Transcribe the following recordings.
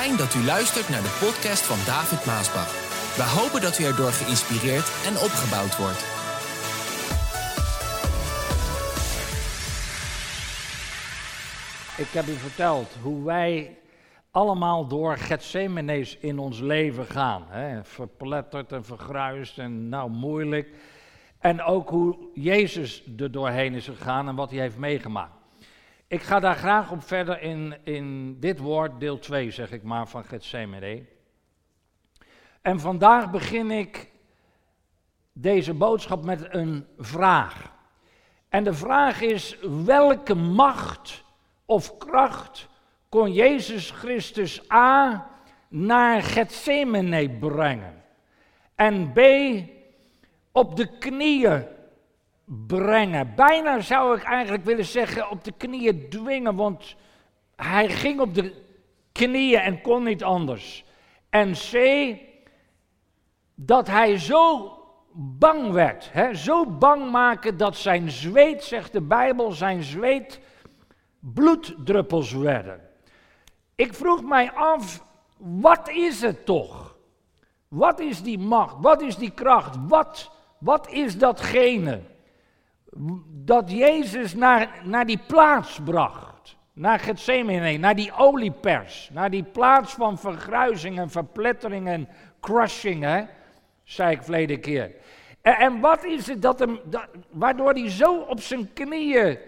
Fijn dat u luistert naar de podcast van David Maasbach. We hopen dat u erdoor geïnspireerd en opgebouwd wordt. Ik heb u verteld hoe wij allemaal door Gethsemane's in ons leven gaan. Hè? Verpletterd en vergruist en nou moeilijk. En ook hoe Jezus er doorheen is gegaan en wat hij heeft meegemaakt. Ik ga daar graag op verder in, in dit woord, deel 2 zeg ik maar, van Gethsemane. En vandaag begin ik deze boodschap met een vraag. En de vraag is, welke macht of kracht kon Jezus Christus A naar Gethsemane brengen? En B op de knieën brengen. Bijna zou ik eigenlijk willen zeggen op de knieën dwingen, want hij ging op de knieën en kon niet anders. En C, dat hij zo bang werd, hè, zo bang maken dat zijn zweet, zegt de Bijbel, zijn zweet bloeddruppels werden. Ik vroeg mij af, wat is het toch? Wat is die macht? Wat is die kracht? Wat, wat is datgene? Dat Jezus naar, naar die plaats bracht. Naar Gethsemane, naar die oliepers. Naar die plaats van vergruizing en verplettering en crushing, hè? zei ik verleden keer. En, wat is het dat hem, dat, waardoor hij zo op zijn knieën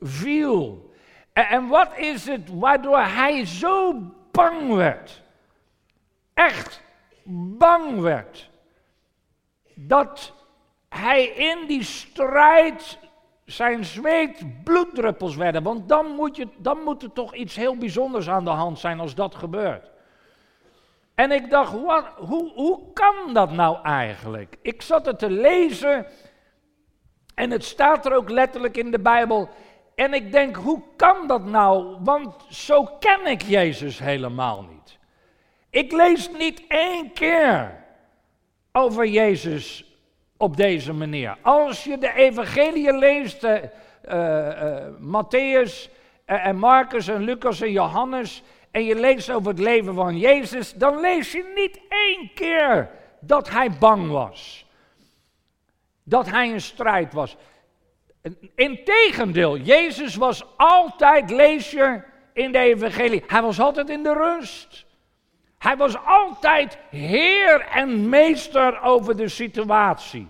viel? En wat is het waardoor hij zo bang werd? Echt bang werd. Dat hij in die strijd zijn zweet bloeddruppels werden. Want dan moet, je, dan moet er toch iets heel bijzonders aan de hand zijn als dat gebeurt. En ik dacht, hoe, hoe kan dat nou eigenlijk? Ik zat het te lezen en het staat er ook letterlijk in de Bijbel. En ik denk, hoe kan dat nou? Want zo ken ik Jezus helemaal niet. Ik lees niet één keer over Jezus op deze manier. Als je de evangelie leest, uh, Matthäus en Marcus en Lucas en Johannes, en je leest over het leven van Jezus, dan lees je niet één keer dat hij bang was. Dat hij in strijd was. Integendeel, Jezus was altijd, lees je in de evangelie, hij was altijd in de rust. Hij was altijd heer en meester over de situatie.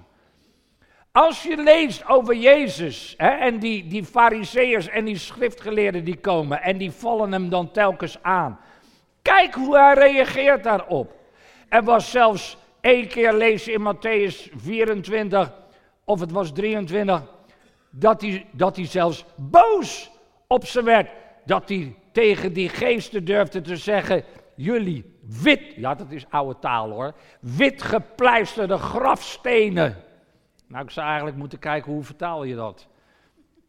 Als je leest over Jezus hè, en die, die fariseërs en die schriftgeleerden die komen en die vallen hem dan telkens aan. Kijk hoe hij reageert daarop. Er was zelfs één keer lezen in Matthäus 24, of het was 23, dat hij, dat hij zelfs boos op ze werd. Dat hij tegen die geesten durfde te zeggen, jullie wit, ja dat is oude taal hoor, wit gepleisterde grafstenen. Nou, ik zou eigenlijk moeten kijken hoe vertaal je dat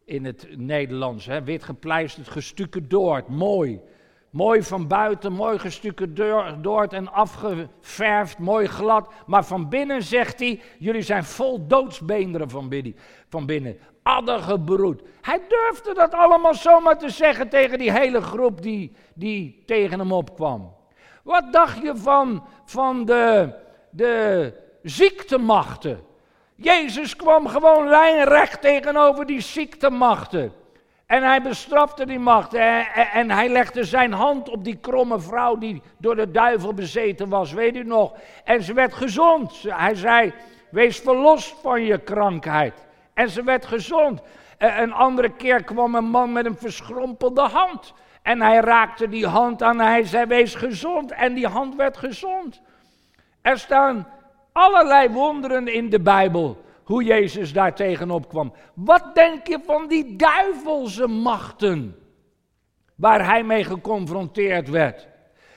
in het Nederlands. Hè? Wit gepleisterd, gestucadoord, mooi. Mooi van buiten, mooi gestucadoord en afgeverfd, mooi glad. Maar van binnen zegt hij, jullie zijn vol doodsbeenderen van binnen. Van binnen. Addergebroed. Hij durfde dat allemaal zomaar te zeggen tegen die hele groep die, die tegen hem opkwam. Wat dacht je van, van de, de ziektemachten? Jezus kwam gewoon lijnrecht tegenover die ziektemachten. En hij bestrafte die machten. En hij legde zijn hand op die kromme vrouw die door de duivel bezeten was. Weet u nog? En ze werd gezond. Hij zei: Wees verlost van je krankheid. En ze werd gezond. Een andere keer kwam een man met een verschrompelde hand. En hij raakte die hand aan. En hij zei: Wees gezond. En die hand werd gezond. Er staan allerlei wonderen in de Bijbel. Hoe Jezus daar tegenop kwam. Wat denk je van die duivelse machten? Waar hij mee geconfronteerd werd.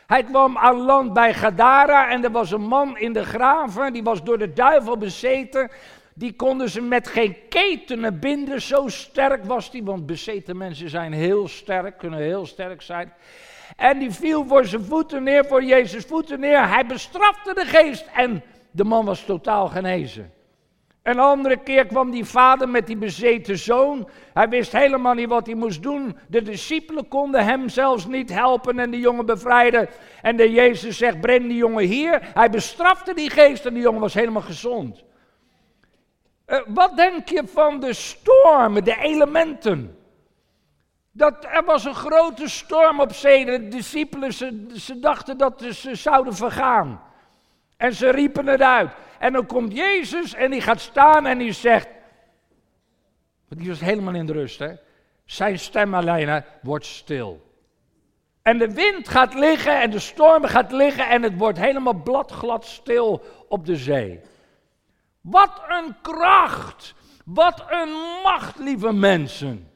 Hij kwam aan land bij Gadara en er was een man in de graven, die was door de duivel bezeten. Die konden ze met geen ketenen binden, zo sterk was die, want bezeten mensen zijn heel sterk, kunnen heel sterk zijn. En die viel voor zijn voeten neer, voor Jezus voeten neer. Hij bestrafte de geest en de man was totaal genezen. Een andere keer kwam die vader met die bezeten zoon. Hij wist helemaal niet wat hij moest doen. De discipelen konden hem zelfs niet helpen en de jongen bevrijden. En de Jezus zegt, breng die jongen hier. Hij bestrafte die geest en die jongen was helemaal gezond. Uh, wat denk je van de stormen, de elementen? Dat er was een grote storm op zee. De discipelen, ze, ze dachten dat ze zouden vergaan. En ze riepen het uit. En dan komt Jezus en die gaat staan en die zegt. Die was helemaal in de rust, hè? Zijn stem alleen wordt stil. En de wind gaat liggen en de storm gaat liggen en het wordt helemaal bladglad stil op de zee. Wat een kracht, wat een macht, lieve mensen,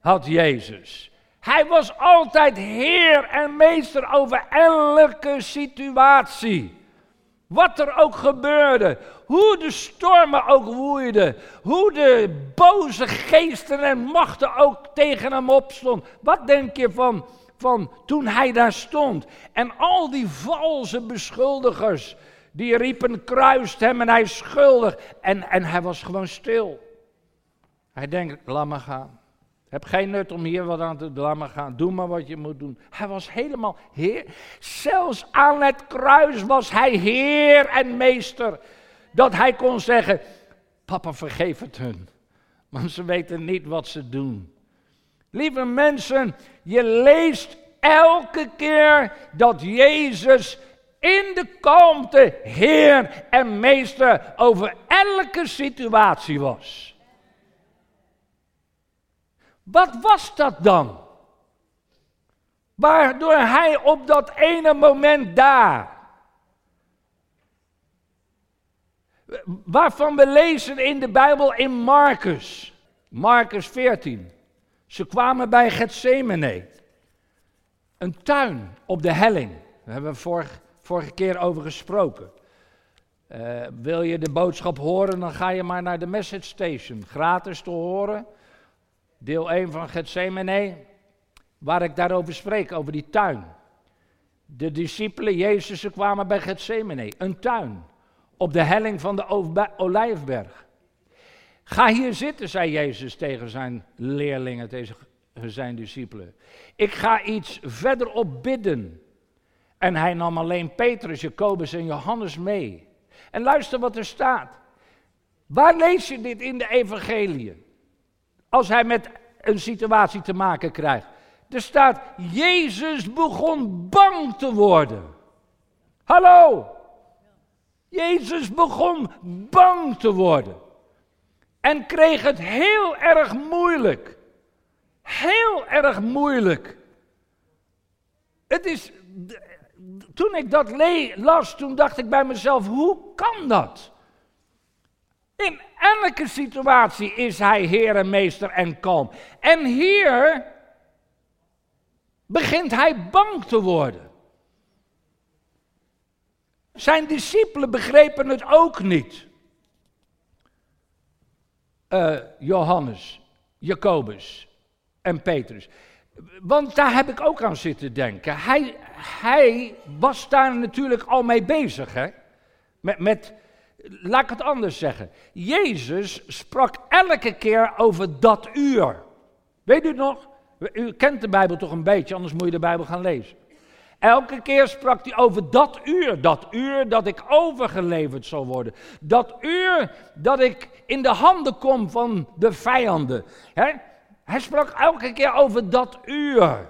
had Jezus. Hij was altijd Heer en Meester over elke situatie. Wat er ook gebeurde, hoe de stormen ook woeiden, hoe de boze geesten en machten ook tegen hem opstonden. Wat denk je van, van toen hij daar stond? En al die valse beschuldigers, die riepen kruist hem en hij is schuldig. En, en hij was gewoon stil. Hij denkt, laat maar gaan. Heb geen nut om hier wat aan te doen. Laat maar gaan. Doe maar wat je moet doen. Hij was helemaal heer. Zelfs aan het kruis was hij heer en meester. Dat hij kon zeggen: Papa, vergeef het hun. Want ze weten niet wat ze doen. Lieve mensen, je leest elke keer dat Jezus in de kalmte Heer en Meester over elke situatie was. Wat was dat dan? Waardoor hij op dat ene moment daar, waarvan we lezen in de Bijbel in Marcus, Marcus 14. Ze kwamen bij Gethsemane, een tuin op de helling. Daar hebben we vorige, keer over gesproken. Uh, wil je de boodschap horen, dan ga je maar naar de message station. Gratis te horen deel 1 van Gethsemane, waar ik daarover spreek, over die tuin. De discipelen, Jezus, ze kwamen bij Gethsemane, een tuin, op de helling van de Olijfberg. Ga hier zitten, zei Jezus tegen zijn leerlingen, tegen zijn discipelen. Ik ga iets verderop bidden. En hij nam alleen Petrus, Jacobus en Johannes mee. En luister wat er staat. Waar lees je dit in de evangelie? als hij met een situatie te maken krijgt. Er staat, Jezus begon bang te worden. Hallo? Jezus begon bang te worden. En kreeg het heel erg moeilijk. Heel erg moeilijk. Het is, toen ik dat las, toen dacht ik bij mezelf, hoe kan dat? In elke situatie is hij Heer en Meester en kalm. En hier begint hij bang te worden. Zijn discipelen begrepen het ook niet. Uh, Johannes, Jacobus en Petrus. Want daar heb ik ook aan zitten denken. Hij, hij was daar natuurlijk al mee bezig, hè? Met, met laat ik het anders zeggen. Jezus sprak elke keer over dat uur. Weet u nog? U kent de Bijbel toch een beetje, anders moet je de Bijbel gaan lezen. Elke keer sprak hij over dat uur, dat uur dat ik overgeleverd zal worden. Dat uur dat ik in de handen kom van de vijanden. Hij sprak elke keer over dat uur.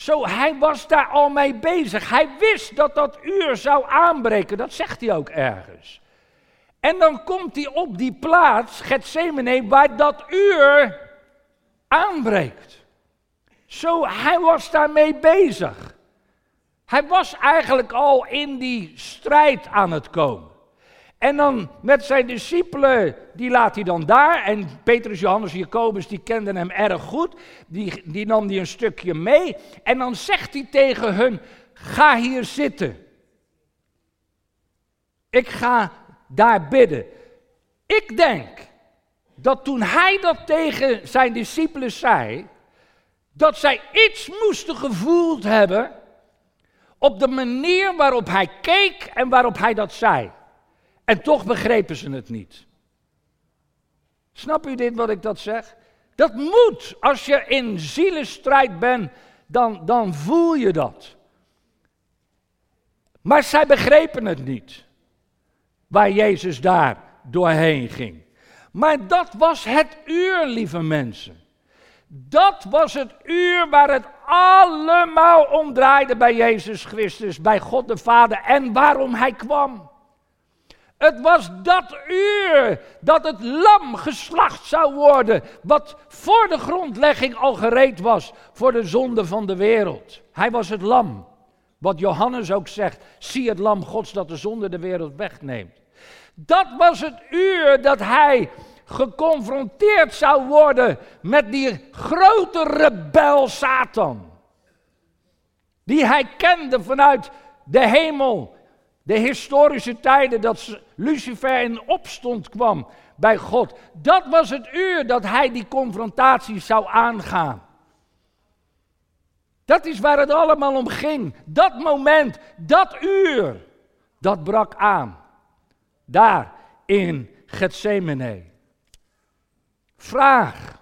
Zo, hij was daar al mee bezig. Hij wist dat dat uur zou aanbreken. Dat zegt hij ook ergens. En dan komt hij op die plaats, Gethsemane, waar dat uur aanbreekt. Zo, hij was daarmee bezig. Hij was eigenlijk al in die strijd aan het komen. En dan met zijn discipelen, die laat hij dan daar. En Petrus, Johannes, Jacobus, die kenden hem erg goed. Die, die nam hij een stukje mee. En dan zegt hij tegen hun, ga hier zitten. Ik ga daar bidden. Ik denk dat toen hij dat tegen zijn discipelen zei, dat zij iets moesten gevoeld hebben op de manier waarop hij keek en waarop hij dat zei. En toch begrepen ze het niet. Snap u dit wat ik dat zeg? Dat moet. Als je in zielenstrijd bent, dan, dan voel je dat. Maar zij begrepen het niet. Waar Jezus daar doorheen ging. Maar dat was het uur, lieve mensen. Dat was het uur waar het allemaal om draaide bij Jezus Christus, bij God de Vader en waarom hij kwam. Het was dat uur dat het lam geslacht zou worden, wat voor de grondlegging al gereed was voor de zonde van de wereld. Hij was het lam. Wat Johannes ook zegt, zie het lam Gods dat de zonde de wereld wegneemt. Dat was het uur dat hij geconfronteerd zou worden met die grote rebel Satan. Die hij kende vanuit de hemel. De historische tijden dat Lucifer in opstand kwam bij God. Dat was het uur dat hij die confrontatie zou aangaan. Dat is waar het allemaal om ging. Dat moment, dat uur, dat brak aan. Daar in Gethsemane. Vraag.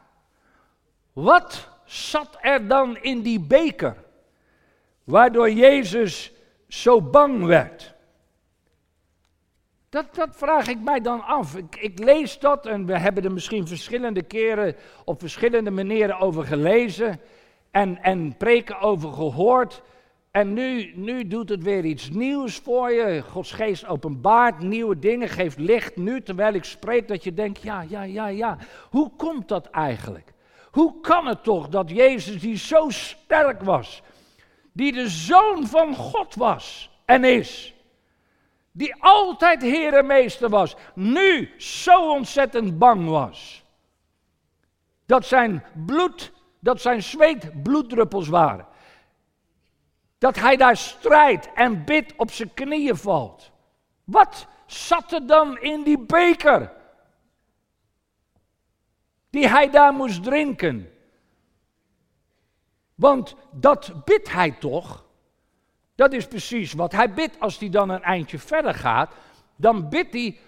Wat zat er dan in die beker? Waardoor Jezus zo bang werd. Dat, dat vraag ik mij dan af. Ik, ik, lees dat en we hebben er misschien verschillende keren op verschillende manieren over gelezen en, en preken over gehoord. En nu, nu doet het weer iets nieuws voor je. Gods geest openbaart nieuwe dingen, geeft licht nu terwijl ik spreek dat je denkt, ja, ja, ja, ja. Hoe komt dat eigenlijk? Hoe kan het toch dat Jezus die zo sterk was, die de zoon van God was en is, die altijd Heer en Meester was, nu zo ontzettend bang was. Dat zijn bloed, dat zijn zweet bloeddruppels waren. Dat hij daar strijdt en bidt op zijn knieën valt. Wat zat er dan in die beker? Die hij daar moest drinken. Want dat bidt hij toch? Dat is precies wat hij bidt als hij dan een eindje verder gaat. Dan bidt hij,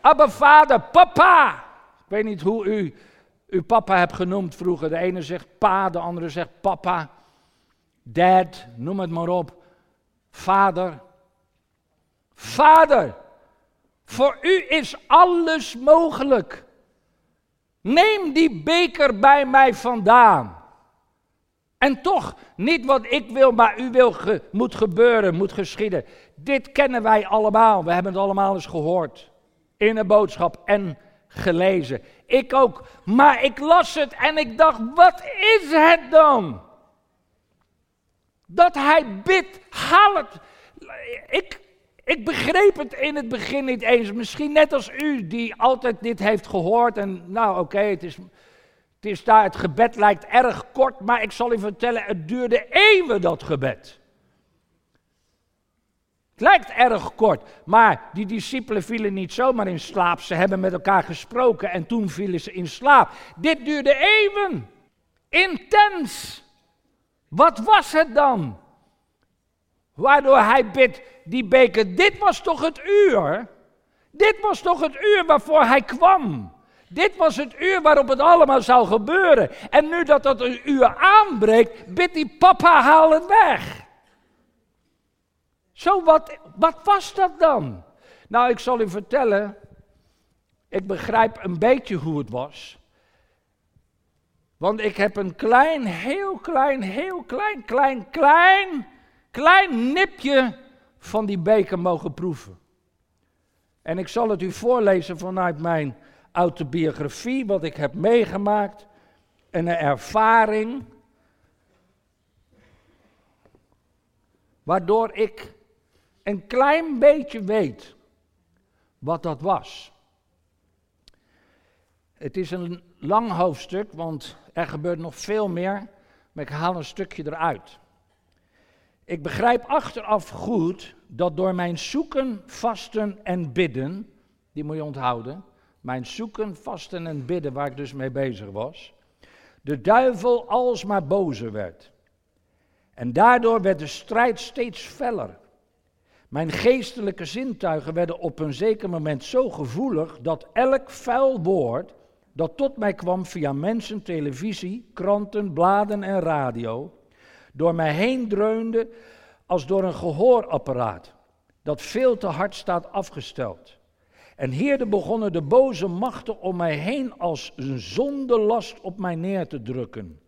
Abba vader, papa. Ik weet niet hoe u uw papa hebt genoemd vroeger. De ene zegt pa, de andere zegt papa. Dad, noem het maar op. Vader. Vader, voor u is alles mogelijk. Neem die beker bij mij vandaan. En toch, niet wat ik wil, maar u wil moet gebeuren, moet geschieden. Dit kennen wij allemaal. We hebben het allemaal eens gehoord. In een boodschap en gelezen. Ik ook. Maar ik las het en ik dacht, wat is het dan? Dat hij bidt, haal het. Ik, ik begreep het in het begin niet eens. Misschien net als u, die altijd dit heeft gehoord. En nou, oké, het is het is daar, het gebed lijkt erg kort, maar ik zal u vertellen, het duurde eeuwen dat gebed. Het lijkt erg kort, maar die discipelen vielen niet zomaar in slaap. Ze hebben met elkaar gesproken en toen vielen ze in slaap. Dit duurde eeuwen. Intens. Wat was het dan? Waardoor hij bidt, die beker, dit was toch het uur? Dit was toch het uur waarvoor hij kwam? Dit was het uur waarop het allemaal zou gebeuren. En nu dat dat een uur aanbreekt, bidt die papa haal het weg. Zo, wat, wat was dat dan? Nou, ik zal u vertellen. Ik begrijp een beetje hoe het was. Want ik heb een klein, heel klein, heel klein, klein, klein, klein nipje van die beker mogen proeven. En ik zal het u voorlezen vanuit mijn autobiografie, wat ik heb meegemaakt en een ervaring. Waardoor ik een klein beetje weet wat dat was. Het is een lang hoofdstuk, want er gebeurt nog veel meer, maar ik haal een stukje eruit. Ik begrijp achteraf goed dat door mijn zoeken, vasten en bidden, die moet je onthouden, mijn zoeken, vasten en bidden, waar ik dus mee bezig was, de duivel alsmaar bozer werd. En daardoor werd de strijd steeds feller. Mijn geestelijke zintuigen werden op een zeker moment zo gevoelig dat elk vuil woord dat tot mij kwam via mensen, televisie, kranten, bladen en radio, door mij heen dreunde als door een gehoorapparaat dat veel te hard staat afgesteld. En hier begonnen de boze machten om mij heen als een zondelast op mij neer te drukken.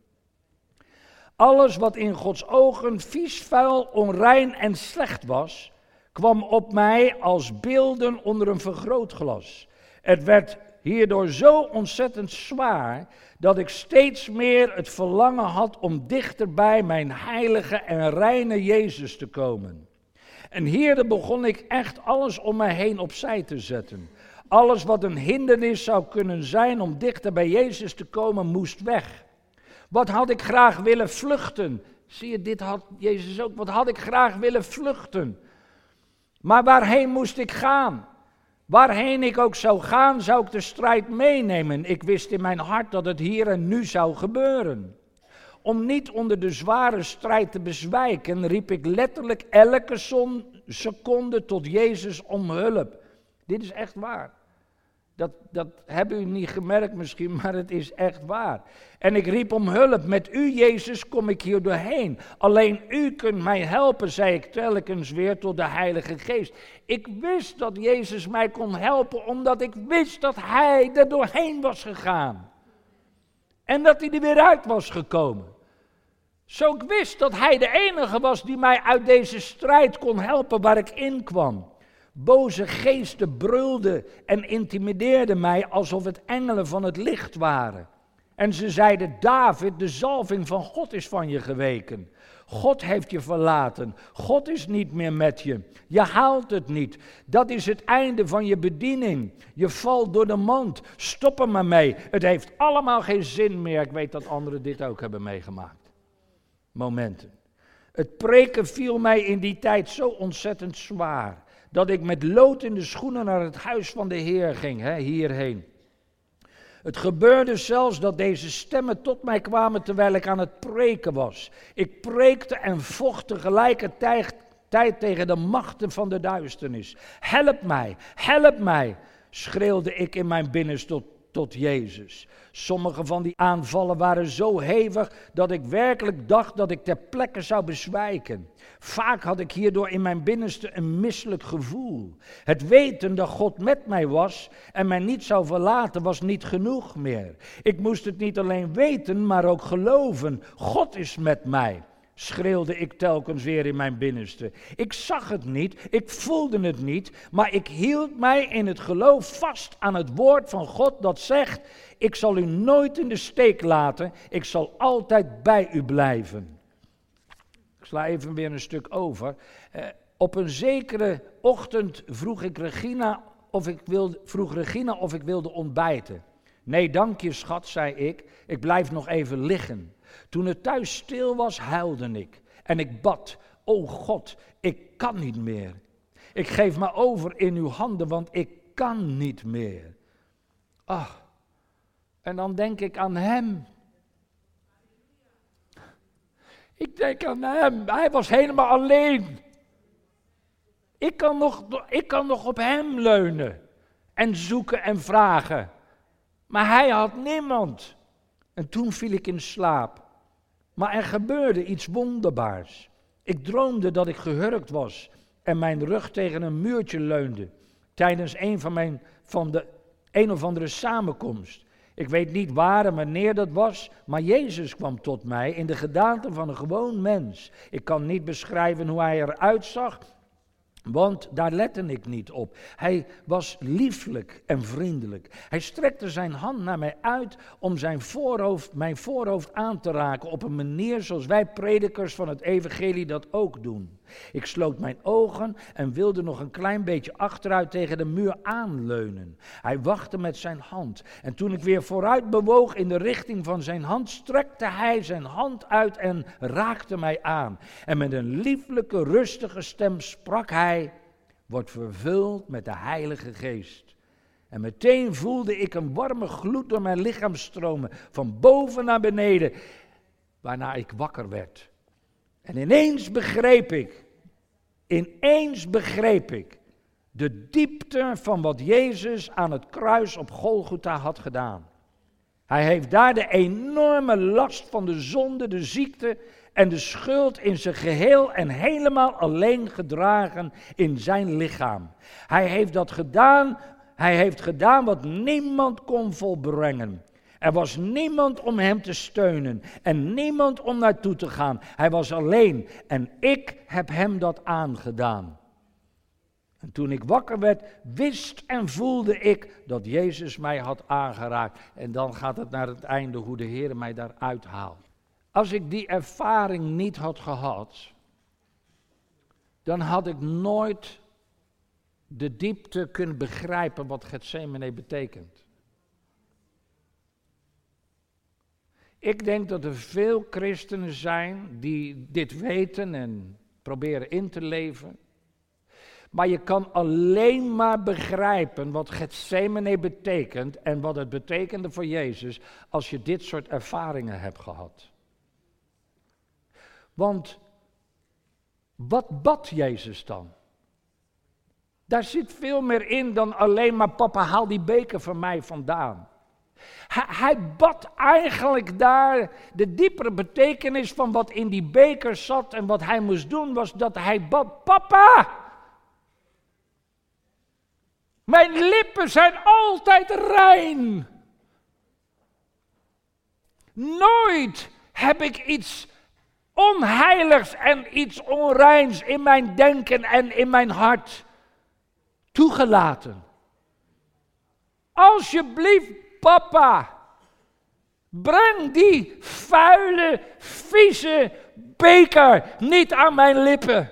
Alles wat in Gods ogen vies, vuil, onrein en slecht was, kwam op mij als beelden onder een vergrootglas. Het werd hierdoor zo ontzettend zwaar dat ik steeds meer het verlangen had om dichter bij mijn heilige en reine Jezus te komen. En hier begon ik echt alles om mij heen opzij te zetten. Alles wat een hindernis zou kunnen zijn om dichter bij Jezus te komen, moest weg. Wat had ik graag willen vluchten? Zie je, dit had Jezus ook. Wat had ik graag willen vluchten? Maar waarheen moest ik gaan? Waarheen ik ook zou gaan, zou ik de strijd meenemen. Ik wist in mijn hart dat het hier en nu zou gebeuren. Om niet onder de zware strijd te bezwijken, riep ik letterlijk elke seconde tot Jezus om hulp. Dit is echt waar. Dat, dat hebben u niet gemerkt misschien, maar het is echt waar. En ik riep om hulp. Met u, Jezus, kom ik hier doorheen. Alleen u kunt mij helpen, zei ik telkens weer tot de Heilige Geest. Ik wist dat Jezus mij kon helpen, omdat ik wist dat Hij er doorheen was gegaan. En dat Hij er weer uit was gekomen. Zo ik wist dat Hij de enige was die mij uit deze strijd kon helpen waar ik in kwam. Boze geesten brulden en intimideerden mij alsof het engelen van het licht waren. En ze zeiden: David, de zalving van God is van je geweken. God heeft je verlaten. God is niet meer met je. Je haalt het niet. Dat is het einde van je bediening. Je valt door de mand. Stop er maar mee. Het heeft allemaal geen zin meer. Ik weet dat anderen dit ook hebben meegemaakt. Momenten. Het preken viel mij in die tijd zo ontzettend zwaar dat ik met lood in de schoenen naar het huis van de Heer ging, hè, hierheen. Het gebeurde zelfs dat deze stemmen tot mij kwamen terwijl ik aan het preken was. Ik preekte en vocht tegelijkertijd tegen de machten van de duisternis. Help mij, help mij, schreeuwde ik in mijn binnenste Jezus. Sommige van die aanvallen waren zo hevig dat ik werkelijk dacht dat ik ter plekke zou bezwijken. Vaak had ik hierdoor in mijn binnenste een misselijk gevoel. Het weten dat God met mij was en mij niet zou verlaten was niet genoeg meer. Ik moest het niet alleen weten, maar ook geloven. God is met mij schreeuwde ik telkens weer in mijn binnenste. Ik zag het niet, ik voelde het niet, maar ik hield mij in het geloof vast aan het woord van God dat zegt: Ik zal u nooit in de steek laten, ik zal altijd bij u blijven. Ik sla even weer een stuk over. Eh, op een zekere ochtend vroeg ik Regina of ik wilde, vroeg Regina of ik wilde ontbijten. Nee, dank je schat, zei ik. Ik blijf nog even liggen. Toen het thuis stil was, huilde ik. En ik bad, o God, ik kan niet meer. Ik geef me over in uw handen, want ik kan niet meer. Ach, en dan denk ik aan hem. Ik denk aan hem. Hij was helemaal alleen. Ik kan nog, ik kan nog op hem leunen en zoeken en vragen. Maar hij had niemand. En toen viel ik in slaap. Maar er gebeurde iets wonderbaars. Ik droomde dat ik gehurkt was en mijn rug tegen een muurtje leunde tijdens een van, mijn, van de een of andere samenkomst. Ik weet niet waar en wanneer dat was, maar Jezus kwam tot mij in de gedaante van een gewoon mens. Ik kan niet beschrijven hoe hij eruit zag, want daar lette ik niet op. Hij was lieflijk en vriendelijk. Hij strekte zijn hand naar mij uit om zijn voorhoofd, mijn voorhoofd aan te raken op een manier zoals wij predikers van het evangelie dat ook doen. Ik sloot mijn ogen en wilde nog een klein beetje achteruit tegen de muur aanleunen. Hij wachtte met zijn hand. En toen ik weer vooruit bewoog in de richting van zijn hand, strekte hij zijn hand uit en raakte mij aan. En met een lieflijke, rustige stem sprak hij: Word vervuld met de Heilige Geest. En meteen voelde ik een warme gloed door mijn lichaam stromen, van boven naar beneden, waarna ik wakker werd. En ineens begreep ik Ineens begreep ik de diepte van wat Jezus aan het kruis op Golgotha had gedaan. Hij heeft daar de enorme last van de zonde, de ziekte en de schuld in zijn geheel en helemaal alleen gedragen in zijn lichaam. Hij heeft dat gedaan, hij heeft gedaan wat niemand kon volbrengen. Er was niemand om hem te steunen en niemand om naartoe te gaan. Hij was alleen en ik heb hem dat aangedaan. En toen ik wakker werd, wist en voelde ik dat Jezus mij had aangeraakt. En dan gaat het naar het einde hoe de Heer mij daaruit haalt. Als ik die ervaring niet had gehad, dan had ik nooit de diepte kunnen begrijpen wat Gethsemane betekent. Ik denk dat er veel christenen zijn die dit weten en proberen in te leven. Maar je kan alleen maar begrijpen wat Gethsemane betekent en wat het betekende voor Jezus als je dit soort ervaringen hebt gehad. Want wat bad Jezus dan? Daar zit veel meer in dan alleen maar papa haal die beker van mij vandaan. Hij, bad eigenlijk daar de diepere betekenis van wat in die beker zat en wat hij moest doen was dat hij bad papa. Mijn lippen zijn altijd rein. Nooit heb ik iets onheiligs en iets onreins in mijn denken en in mijn hart toegelaten. Alsjeblieft, papa, breng die vuile, vieze beker niet aan mijn lippen.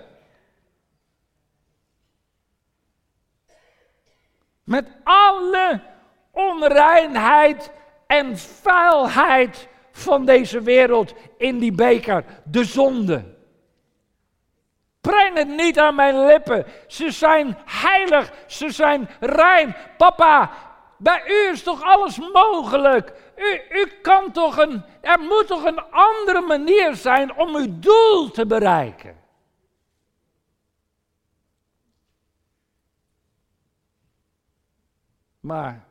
Met alle onreinheid en vuilheid van deze wereld in die beker, de zonde. Breng het niet aan mijn lippen. Ze zijn heilig, ze zijn rein. Papa, bij u is toch alles mogelijk? U, kan toch een, er moet toch een andere manier zijn om uw doel te bereiken? Maar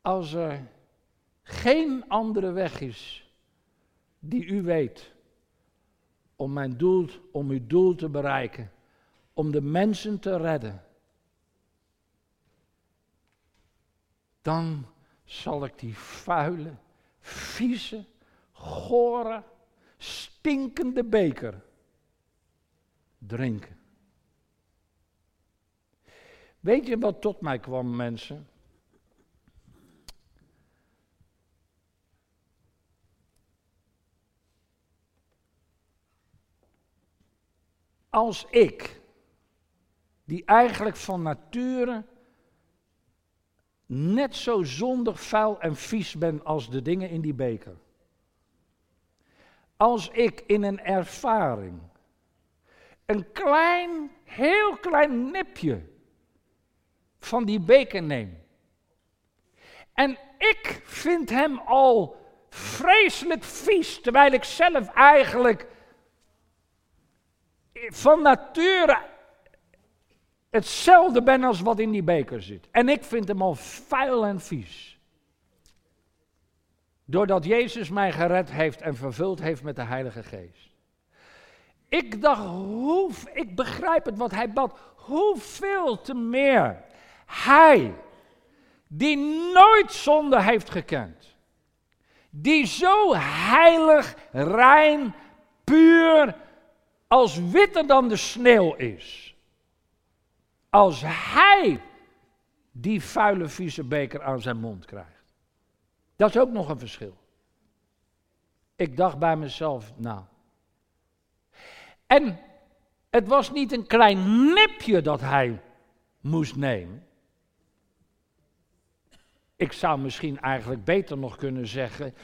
als er geen andere weg is die u weet om mijn doel, om uw doel te bereiken, om de mensen te redden, dan zal ik die vuile, vieze, gore, stinkende beker drinken. Weet je wat tot mij kwam, mensen? Als ik, die eigenlijk van nature net zo zondig, vuil en vies ben als de dingen in die beker. Als ik in een ervaring een klein, heel klein nipje van die beker neem. En ik vind hem al vreselijk vies, terwijl ik zelf eigenlijk van nature hetzelfde ben als wat in die beker zit. En ik vind hem al vuil en vies. Doordat Jezus mij gered heeft en vervuld heeft met de Heilige Geest. Ik dacht, hoe, ik begrijp het wat hij bad. Hoeveel te meer hij, die nooit zonde heeft gekend, die zo heilig, rein, puur, als witter dan de sneeuw is. Als hij die vuile, vieze beker aan zijn mond krijgt. Dat is ook nog een verschil. Ik dacht bij mezelf, nou, en het was niet een klein nipje dat hij moest nemen. Ik zou misschien eigenlijk beter nog kunnen zeggen,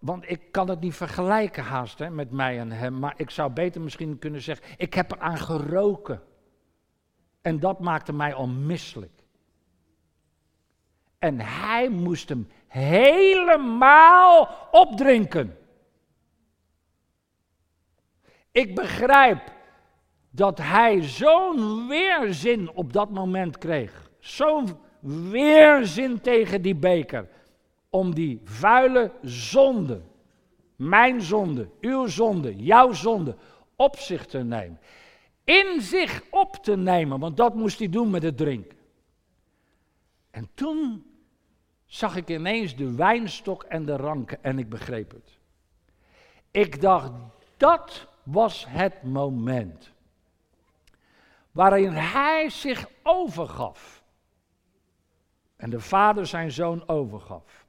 want ik kan het niet vergelijken haast hè, met mij en hem, maar ik zou beter misschien kunnen zeggen, ik heb eraan geroken. En dat maakte mij onmisselijk. En hij moest hem helemaal opdrinken. Ik begrijp dat hij zo'n weerzin op dat moment kreeg. Zo'n weerzin tegen die beker. Om die vuile zonde, mijn zonde, uw zonde, jouw zonde, op zich te nemen. In zich op te nemen, want dat moest hij doen met het drinken. En toen zag ik ineens de wijnstok en de ranken en ik begreep het. Ik dacht, dat was het moment waarin hij zich overgaf. En de vader zijn zoon overgaf.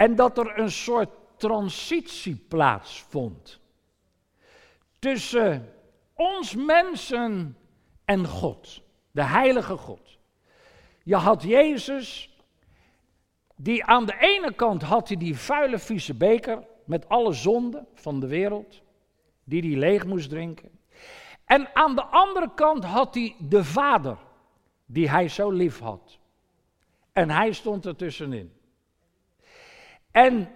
En dat er een soort transitie plaatsvond tussen ons mensen en God, de heilige God. Je had Jezus, die aan de ene kant had hij die vuile vieze beker met alle zonden van de wereld, die hij leeg moest drinken. En aan de andere kant had hij de Vader, die hij zo lief had. En hij stond er tussenin. En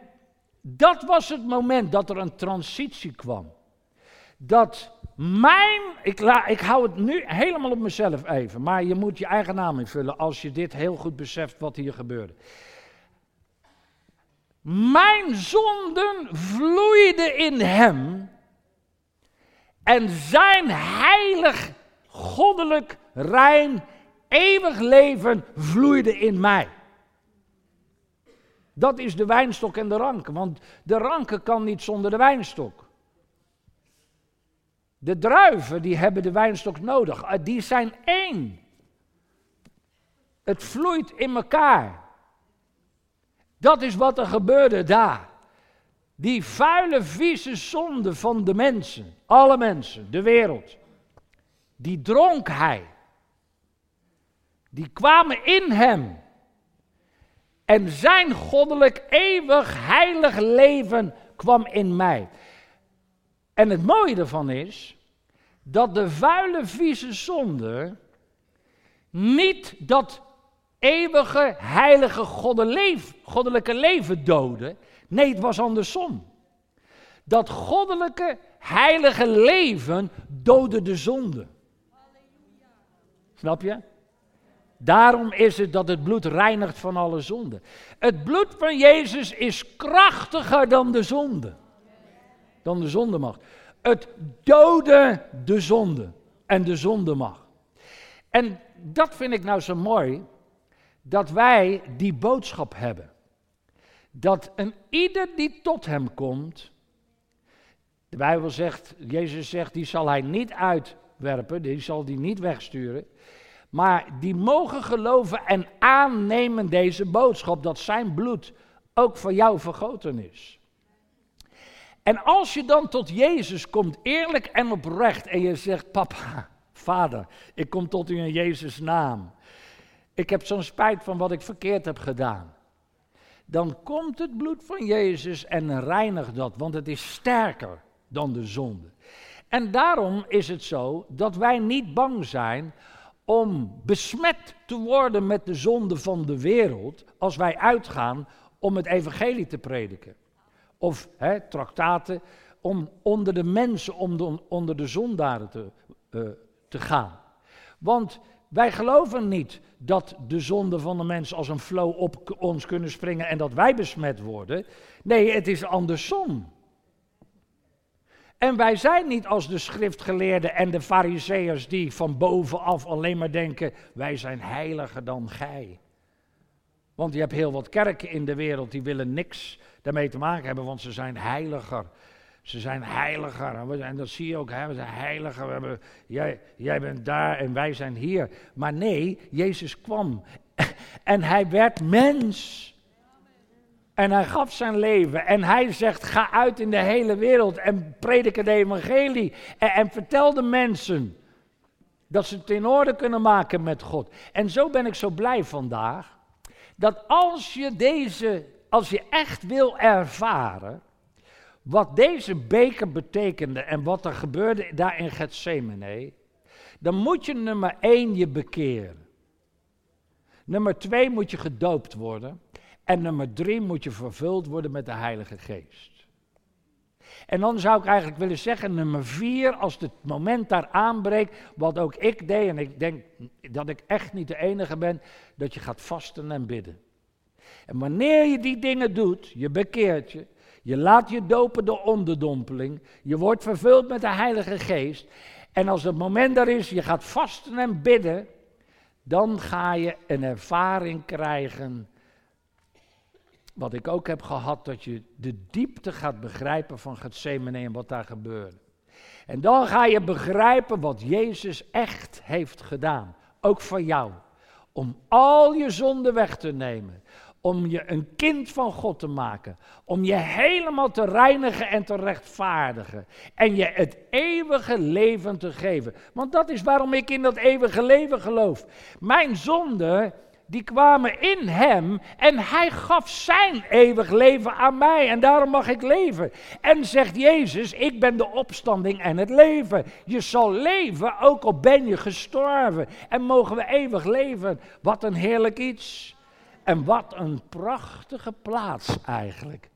dat was het moment dat er een transitie kwam. Dat mijn, ik, ik hou het nu helemaal op mezelf even, maar je moet je eigen naam invullen als je dit heel goed beseft wat hier gebeurde. Mijn zonden vloeiden in hem en zijn heilig, goddelijk, rein, eeuwig leven vloeide in mij. Dat is de wijnstok en de ranken, want de ranken kan niet zonder de wijnstok. De druiven die hebben de wijnstok nodig, ah, die zijn één. Het vloeit in elkaar. Dat is wat er gebeurde daar. Die vuile, vieze zonde van de mensen, alle mensen, de wereld, die dronk hij. Die kwamen in hem. En zijn goddelijk, eeuwig, heilig leven kwam in mij. En het mooie ervan is dat de vuile, vieze zonde niet dat eeuwige, heilige goddelijke leven doodde. Nee, het was andersom. Dat goddelijke, heilige leven doodde de zonde. Snap je? Daarom is het dat het bloed reinigt van alle zonde. Het bloed van Jezus is krachtiger dan de zonde. Dan de zondemacht. Het doodde de zonde en de zondemacht. En dat vind ik nou zo mooi, dat wij die boodschap hebben dat een ieder die tot hem komt, de Bijbel zegt, Jezus zegt, die zal hij niet uitwerpen, die zal die niet wegsturen, maar die mogen geloven en aannemen deze boodschap dat zijn bloed ook voor jou vergoten is. En als je dan tot Jezus komt, eerlijk en oprecht, en je zegt, papa, vader, ik kom tot u in Jezus' naam. Ik heb zo'n spijt van wat ik verkeerd heb gedaan dan komt het bloed van Jezus en reinigt dat, want het is sterker dan de zonde. En daarom is het zo dat wij niet bang zijn om besmet te worden met de zonde van de wereld als wij uitgaan om het evangelie te prediken. Of hè, traktaten om onder de mensen, om de, onder de zondaren te, uh, te gaan. Want wij geloven niet dat de zonden van de mens als een flow op ons kunnen springen en dat wij besmet worden. Nee, het is andersom. En wij zijn niet als de schriftgeleerden en de fariseërs die van bovenaf alleen maar denken, wij zijn heiliger dan gij. Want je hebt heel wat kerken in de wereld die willen niks daarmee te maken hebben, want ze zijn heiliger. Ze zijn heiliger. En dat zie je ook, hè? we zijn heiliger. We hebben, jij, jij bent daar en wij zijn hier. Maar nee, Jezus kwam. En hij werd mens. En hij gaf zijn leven. En hij zegt: ga uit in de hele wereld en predik het evangelie. En, vertel de mensen dat ze het in orde kunnen maken met God. En zo ben ik zo blij vandaag. Dat als je deze, als je echt wil ervaren wat deze beker betekende en wat er gebeurde daar in Gethsemane, dan moet je nummer één je bekeren. Nummer twee moet je gedoopt worden. En nummer drie moet je vervuld worden met de Heilige Geest. En dan zou ik eigenlijk willen zeggen, nummer vier, als het moment daar aanbreekt, wat ook ik deed, en ik denk dat ik echt niet de enige ben, dat je gaat vasten en bidden. En wanneer je die dingen doet, je bekeert je, je laat je dopen door onderdompeling, je wordt vervuld met de Heilige Geest, en als het moment daar is, je gaat vasten en bidden, dan ga je een ervaring krijgen wat ik ook heb gehad, dat je de diepte gaat begrijpen van Gethsemane en wat daar gebeurde. En dan ga je begrijpen wat Jezus echt heeft gedaan, ook voor jou. Om al je zonden weg te nemen, om je een kind van God te maken, om je helemaal te reinigen en te rechtvaardigen en je het eeuwige leven te geven. Want dat is waarom ik in dat eeuwige leven geloof. Mijn zonde die kwamen in hem en hij gaf zijn eeuwig leven aan mij en daarom mag ik leven. En zegt Jezus, ik ben de opstanding en het leven. Je zal leven, ook al ben je gestorven en mogen we eeuwig leven. Wat een heerlijk iets. En wat een prachtige plaats eigenlijk.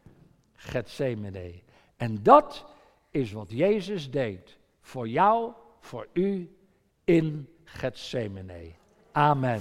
Gethsemane. En dat is wat Jezus deed. Voor jou, voor u in Gethsemane. Amen.